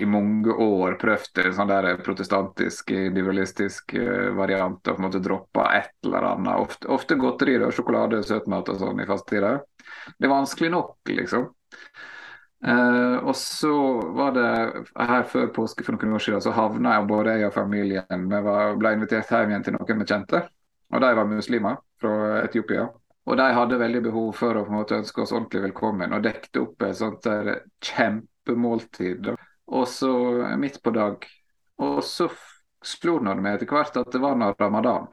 i mange år prøvd en sånn der protestantisk, individualistisk uh, variant og på en måte droppa et eller annet. Ofte, ofte godteri, da, sjokolade, søtmat og sånn i fasttida. Det er vanskelig nok, liksom. Uh, og så var det her før påske for noen år siden, så havna jeg både jeg og familien Vi ble invitert hjem igjen til noen vi kjente. Og de var muslimer fra Etiopia. Og de hadde veldig behov for å på en måte ønske oss ordentlig velkommen og dekte opp et sånt der kjempemåltid. Og så midt på dag. Og så slo det meg etter hvert at det var noe ramadan.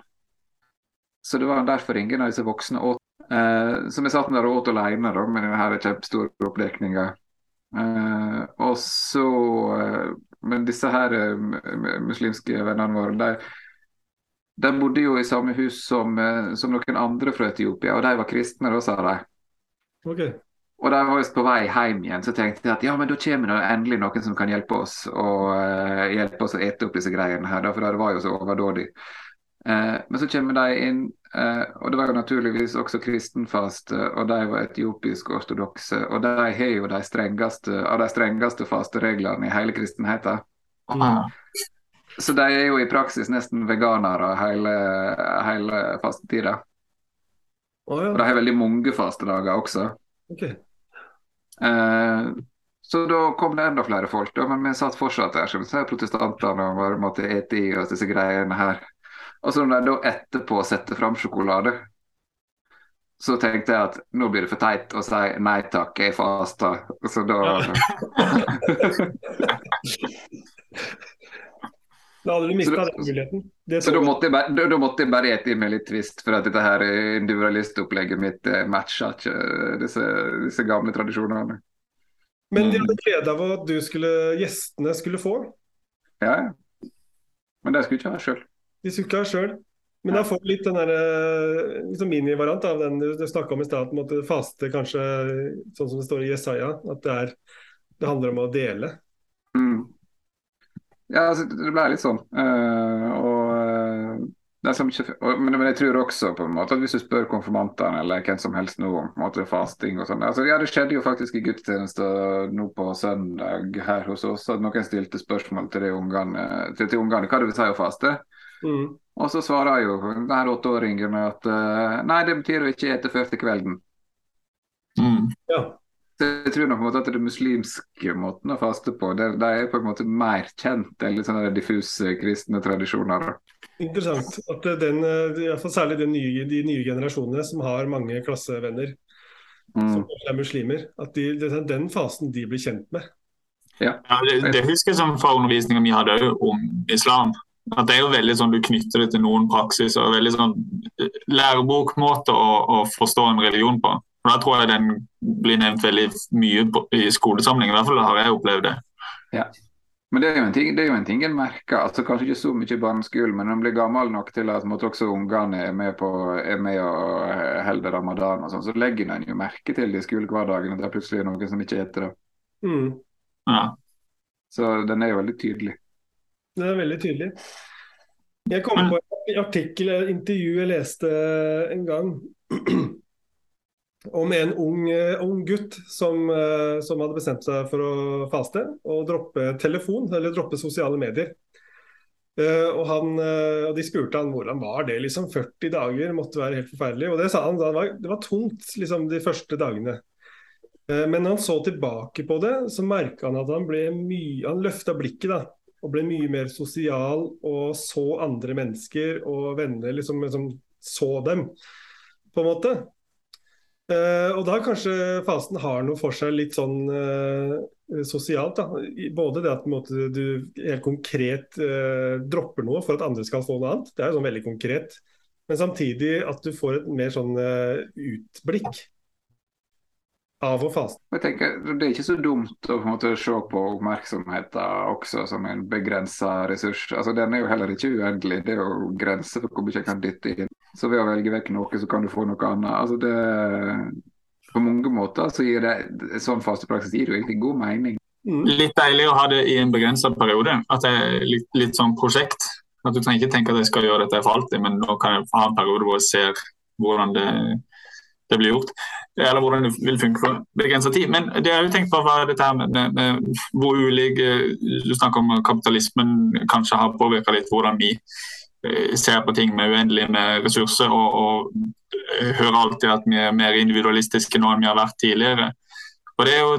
Så det var derfor ingen av disse voksne åt. Eh, så vi satt der og åt alene da, med denne kjempestore oppdekninga. Eh, og så eh, Men disse her eh, muslimske vennene våre, de de bodde jo i samme hus som, eh, som, noen andre fra Etiopia, og de var kristne, da, sa de. Okay. Og da var vi på vei hjem igjen, så tenkte jeg at ja, men da kommer det endelig noen som kan hjelpe oss og uh, hjelpe oss å ete opp disse greiene her, da, for det var jo så overdådig. Uh, men så kommer de inn, uh, og det var jo naturligvis også kristenfaste, og de var etiopisk ortodokse, og de har jo de strengeste av de strengeste fastereglene i hele kristenheten. Mm. Så de er jo i praksis nesten veganere hele, hele fastetida. Oh, ja. Og de har veldig mange fastedager også. Okay. Eh, så da kom det enda flere folk, da, men vi satt fortsatt der. som protestantene og bare måtte ete i oss disse greiene her. Og så når de da etterpå setter fram sjokolade, så tenkte jeg at nå blir det for teit å si nei takk, jeg faster. Så da ja. *laughs* Da hadde du mista den muligheten. Det så da måtte, bare, da, da måtte, jeg bare, ete i meg litt tvist, for at dette her individualistopplegget mitt eh, matcha ikke disse, disse, gamle tradisjonene. Men de hadde glede av at du skulle, gjestene skulle få? Ja, ja. Men de skulle ikke ha sjøl. De skulle ikke ha sjøl. Men da får du litt den der, eh, liksom minivariant av den du snakka om i stad, at faste kanskje sånn som det står i Jesaja, at det, er, det handler om å dele. Mm. Ja, altså, det ble litt sånn. Uh, og, uh, ikke, og, men, men, jeg tror også på en måte at hvis du spør konfirmantene eller hvem som helst nå om på en måte fasting og sånn altså, Ja, det skjedde jo faktisk i gudstjeneste nå på søndag her hos oss at noen stilte spørsmål til de ungene, til, til ungene hva det vil si å faste. Mm. Og så svarer jo denne åtteåringen at uh, nei, det betyr å ikke ete før til kvelden. Mm. Ja. Jeg tror nok at det muslimske måten å faste på, det, det er på en måte mer kjent enn litt sånne diffuse kristne tradisjoner. Interessant. At den, særlig de nye, de nye, generasjonene som har mange klassevenner mm. som er muslimer, at de, den fasen de blir kjent med. Ja. ja det, det, husker jeg som fra undervisninga vi hadde om islam. At Det er jo veldig sånn du knytter det til noen praksis og veldig sånn lærebokmåte å, å forstå en religion på. Og Da tror jeg den blir nevnt veldig mye i skolesamling. I hvert fall har jeg opplevd det. Ja. Men det er jo en ting, det er jo en ting en merker. altså Kanskje ikke så mye i barneskolen, men en blir gammel nok til at måtte også ungene er med på er med og holder ramadan, og sånn, så legger en jo merke til det i skolehverdagen at det er plutselig noen som ikke heter det. Mm. Ja. Så den er jo veldig tydelig. Den er veldig tydelig. Jeg kom på en artikkel, et intervju jeg leste en gang. *clears throat* om en ung, eh, ung gutt som, eh, som, hadde bestemt seg for å faste og droppe telefon, eller droppe sosiale medier. Uh, og, han, og De spurte han hvordan var det liksom 40 dager, måtte være helt forferdelig. Og Det sa han, det var, det var tungt liksom de første dagene. Men når han så tilbake på det, så merka han at han ble mye, han løfta blikket da, og ble mye mer sosial og så andre mennesker og venner, liksom, liksom så dem, på en måte. Uh, og da kanskje fasen har noe for seg litt sånn uh, sosialt. Da. Både det at måte, du helt konkret uh, dropper noe for at andre skal få noe annet. Det er jo sånn veldig konkret. Men samtidig at du får et mer sånn utblikk av og fast. Jeg tenker, Det er ikke så dumt å på en måte se på oppmerksomheten også som en begrensa ressurs. Altså, Den er jo heller ikke uendelig. Det er jo grenser for hvor mye jeg kan dytte inn. Så ved å velge vekk noe, så kan du få noe annet. Altså, det, På mange måter så gir det sånn fastepraksis gir jo egentlig god mening. Mm. Litt deilig å ha det i en begrensa periode. At det er litt, litt sånn prosjekt. At Du trenger ikke tenke at jeg skal gjøre dette for alltid, men nå kan jeg ha en periode hvor jeg ser hvordan det det blir gjort. Eller hvordan det vil funke for begrensa tid. Men det har jo tenkt på var dette med, med, med, hvor ulik Du snakker om kapitalismen kanskje har påvirka litt hvordan vi eh, ser på ting med uendelig med ressurser. Og, og hører alltid at vi er mer individualistiske nå enn vi har vært tidligere. Og det er jo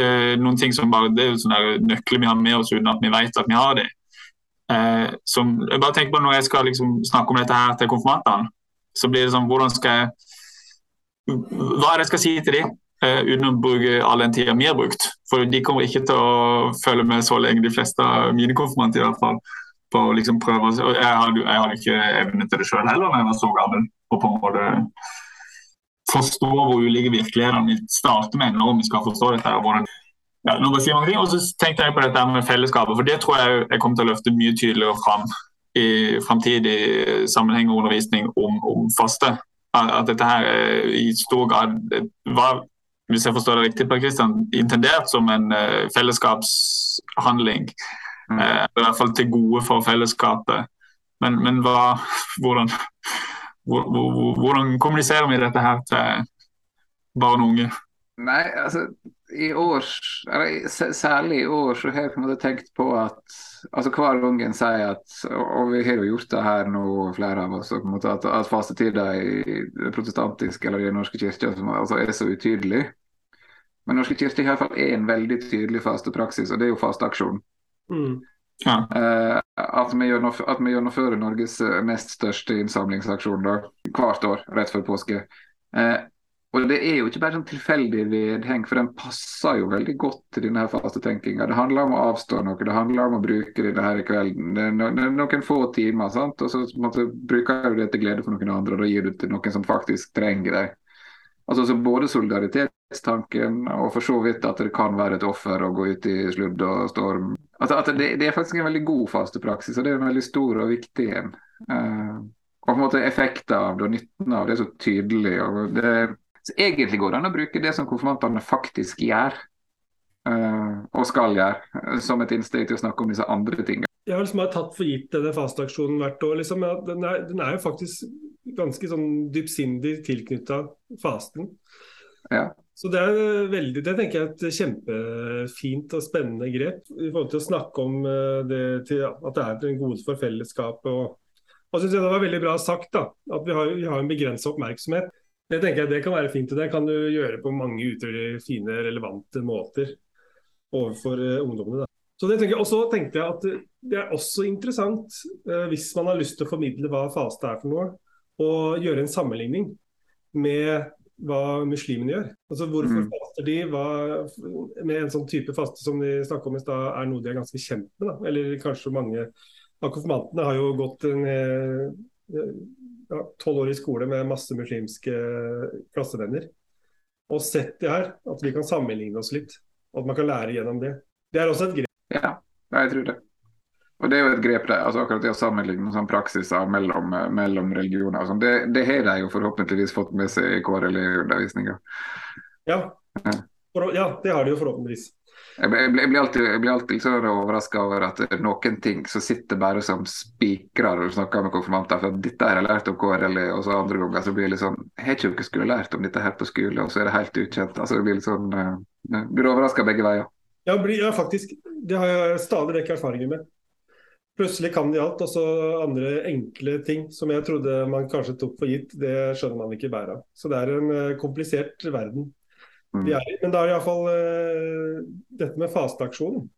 eh, noen ting som bare, det er jo sånne nøkler vi har med oss uten at vi vet at vi har det. Eh, som, jeg bare tenker på Når jeg skal liksom snakke om dette her til konfirmantene, så blir det sånn Hvordan skal jeg hva er det jeg skal si til dem, uh, uten å bruke all den tida vi har brukt. For de kommer ikke til å følge med så lenge, de fleste av mine konfirmanter i hvert fall. på å liksom prøve å, Jeg hadde, jeg ikke evne til det sjøl heller da jeg var så gammel. og på en måte forstå hvor ulike virkelighetene vi starter med når vi skal forstå dette. hvordan ja, nå sier mange ting, og så tenkte jeg på dette med fellesskapet, for Det tror jeg jeg kommer til å løfte mye tydeligere fram i framtidig sammenheng og undervisning om, om faste at dette her i stor grad var hvis jeg forstår det riktig, Per Christian, intendert som en uh, fellesskapshandling. Mm. Uh, I hvert fall til gode for fellesskapet. Men, men hva, hvordan, hvordan kommuniserer vi dette her til barn og unge? Nei, altså i år, eller særlig i år, så har jeg på en måte tenkt på at altså hver gang en sier at Og vi har jo gjort det her nå, flere av oss, på en måte, at, at fastetida i protestantisk eller i Den norske kirke altså, er så utydelig. Men Norske kirke har i hvert fall en veldig tydelig fastepraksis, og det er jo fasteaksjonen. Mm. Ja. Eh, at, vi at, vi gjennomfører Norges nest største innsamlingsaksjon da, hvert år rett før påske. Uh, og Det er jo ikke bare sånn tilfeldig vedheng, for den passer jo veldig godt til denne fastetenkinga. Det handler om å avstå noe, det handler om å bruke det her i kvelden. Det er, no noen få timer, sant? og så måte, bruker du det til glede for noen andre. og Da gir du til noen som faktisk trenger deg. Altså så Både solidaritetstanken og for så vidt at det kan være et offer å gå ut i sludd og storm. Altså at det, det er faktisk en veldig god fastepraksis, og det er en veldig stor og viktig en. Uh, og på en måte Effekten av det og nytten av det er så tydelig. og det så egentlig går det an å bruke det som konfirmantene faktisk gjør. Uh, og skal gjøre, som et innsteg til å snakke om disse andre tingene. Jeg har liksom tatt for gitt denne fasteaksjonen hvert år. Liksom, den, er, den, er, jo faktisk ganske sånn dypsindig tilknytta fasten. Ja. Så det er veldig, det tenker jeg er et kjempefint og spennende grep i forhold til å snakke om eh, det til, at det er en gode for fellesskapet. Og, og synes jeg det var veldig bra sagt da, at vi har, vi har en begrensa oppmerksomhet. Det tenker jeg det kan være fint, og det kan du gjøre på mange utrolig fine, relevante måter overfor uh, ungdommene. Da. Så det tenker jeg, Og så tenkte jeg at det er også interessant, uh, hvis man har lyst til å formidle hva faste er for noe, å gjøre en sammenligning med hva muslimene gjør. Altså Hvorfor mm. faster de? Hva, med en sånn type faste som de snakket om i stad, er noe de er ganske kjent med. Da. Eller kanskje mange av konfirmantene har jo gått en tolv år i skole med masse muslimske klassevenner. Og sett det her, at vi kan sammenligne oss litt. At man kan lære gjennom det. Det er også et grep. Ja, jeg tror det. Og Det er jo et grep det, altså akkurat det å sammenligne sånn praksiser mellom, mellom religioner. Sånn. Det, det, har de jo forhåpentligvis fått med seg i KRLE-undervisninga. Ja. Ja, det har de jo forhåpentligvis. Jeg blir, blir alltid, jeg blir alltid så overraska over at noen ting som sitter bare som spikrer når du snakker med konfirmanter. For dette har jeg lært om KRLE, og så andre ganger så blir det litt sånn Har ikke dere skulle lært om dette her på skole, og så er det helt ukjent. Altså det blir litt sånn uh, Blir overraska begge veier. Ja, ja, faktisk. Det har jeg stadig vekk erfaringer med. Plutselig kan de alt, og så andre enkle ting som jeg trodde man kanskje tok for gitt, det skjønner man ikke bæret av. Så det er en uh, komplisert verden vi mm. er i. Men da er det iallfall uh, dette med fasteaksjonen.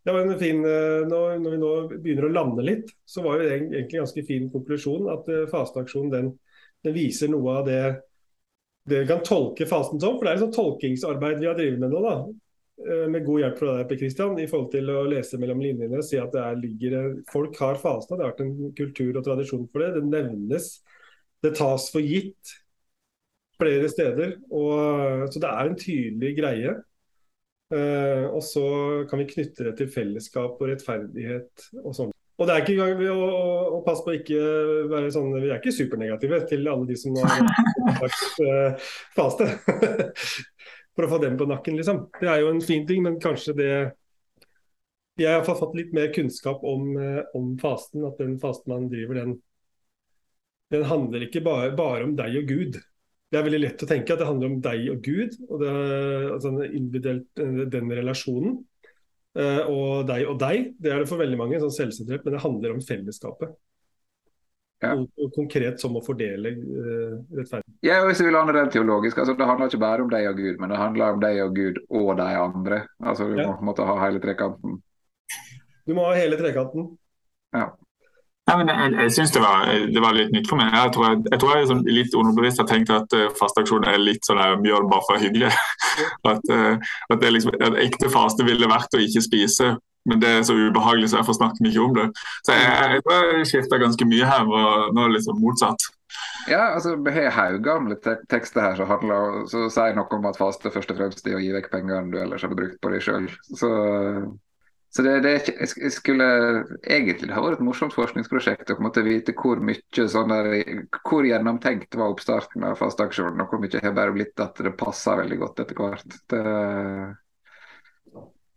Det var en fin, uh, når, vi nå begynner å lande litt, så var det egentlig en ganske fin konklusjon at uh, fasteaksjonen den, den, viser noe av det det vi kan tolke fasten som. For det er et sånt tolkingsarbeid vi har drevet med nå. da. Eh, med god hjelp fra deg, Per Christian, i forhold til å lese mellom linjene. Si at det er, ligger, folk har fasta, det har vært en kultur og tradisjon for det. Det nevnes. Det tas for gitt flere steder. Og, så det er en tydelig greie. Uh, og så kan vi knytte det til fellesskap og rettferdighet og sånn. Og det er ikke engang å, å, å passe på ikke være sånn Vi er ikke supernegative til alle de som har sagt uh, faste. *laughs* for å få dem på nakken, liksom. Det er jo en fin ting, men kanskje det Jeg har fått litt mer kunnskap om, eh, om, fasten. At den fasten man driver, den, den handler ikke bare, bare, om deg og Gud. Det er veldig lett å tenke at det handler om deg og Gud, og det, altså den relasjonen. Uh, og deg og deg, det er det for veldig mange, sånn selvsentrert, men det handler om fellesskapet. Ja. Og, konkret som å fordele uh, rettferdighet. Ja, hvis vi vil ha det teologisk, altså Det handler ikke bare om deg og Gud, men det handler om deg og Gud og de andre. Altså Du ja. må måtte ha hele trekanten. Du må ha hele trekanten. Ja. Ja, men jeg, jeg syns det, det, var litt nytt for meg. Jeg tror jeg, jeg, tror jeg liksom litt underbevisst har tenkt at uh, fasteaksjon er litt sånn at vi bare for hyggelig. *laughs* at, uh, at, liksom, at ekte faste ville vært å ikke spise men det er så ubehagelig, så jeg får snakke mye om det. Så jeg, jeg tror jeg skifta ganske mye her, og nå er det liksom motsatt. Ja, altså vi har haugamle te tekster her som handler så sier noe om at faste først og fremst er å gi vekk pengene du ellers hadde brukt på deg sjøl. Så, så det, det, Jeg skulle egentlig det har vært et morsomt forskningsprosjekt å på en måte vite hvor mye sånn der, hvor gjennomtenkt var oppstarten av fasteaksjonen, og hvor mye har bare blitt at det passer veldig godt etter hvert. Det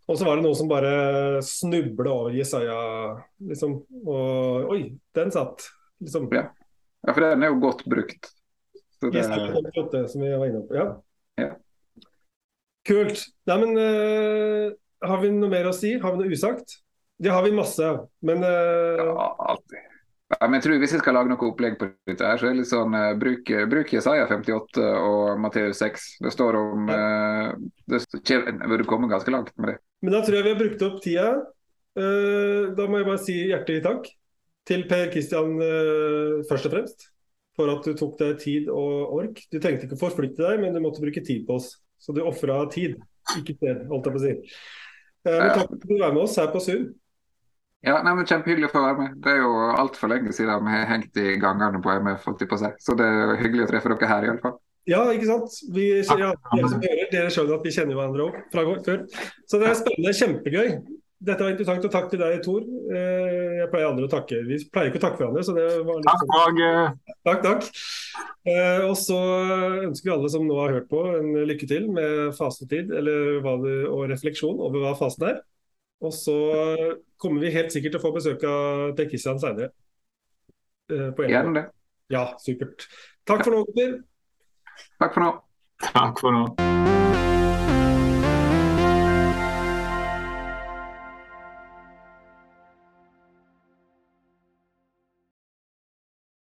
og så var det noen som bare snubla over Jesaja, liksom. Og oi, den satt. Liksom. Ja. ja, for den er jo godt brukt. Så det... Jesaja 58, som vi var inne på. Ja. ja. Kult. Nei, men uh, har vi noe mer å si? Har vi noe usagt? Det har vi masse, men uh... Ja, alltid. Ja, men jeg tror Hvis vi skal lage noe opplegg på dette, her, så er det litt sånn uh, bruk, bruk Jesaja 58 og Matteus 6. Det står om uh, det burde komme ganske langt med det. Men da tror jeg vi har brukt opp tida. Uh, da må jeg bare si hjertelig takk til Per Kristian først og fremst. For at du tok deg tid og ork. Du trengte ikke å forflytte deg, men du måtte bruke tid på oss. Så du ofra tid, ikke sted, holdt jeg på å si. Men takk for at du var med oss her på Zoom. Ja, nei, men Kjempehyggelig å få være med. Det er jo altfor lenge siden vi har hengt i gangene på MF. på seg. Så det er hyggelig å treffe dere her, iallfall. Ja, ikke sant. Vi, ja, dere som hører, dere skjønner at vi kjenner hverandre òg fra før. Så det er spennende. Kjempegøy. Dette var interessant, og takk til deg, Tor. Eh, jeg pleier aldri å takke. Vi pleier ikke å takke hverandre, så det var litt Takk, sånn. Takk, takk. Eh, og så ønsker vi alle som nå har hørt på, en lykke til med fasetid eller hva det, og refleksjon over hva fasen er. Og så kommer vi helt sikkert til å få besøk av Per Kristian seinere. Eh, Gjerne det. Ja, supert. Takk for nå, gutter. Takk for nå. Takk for nå.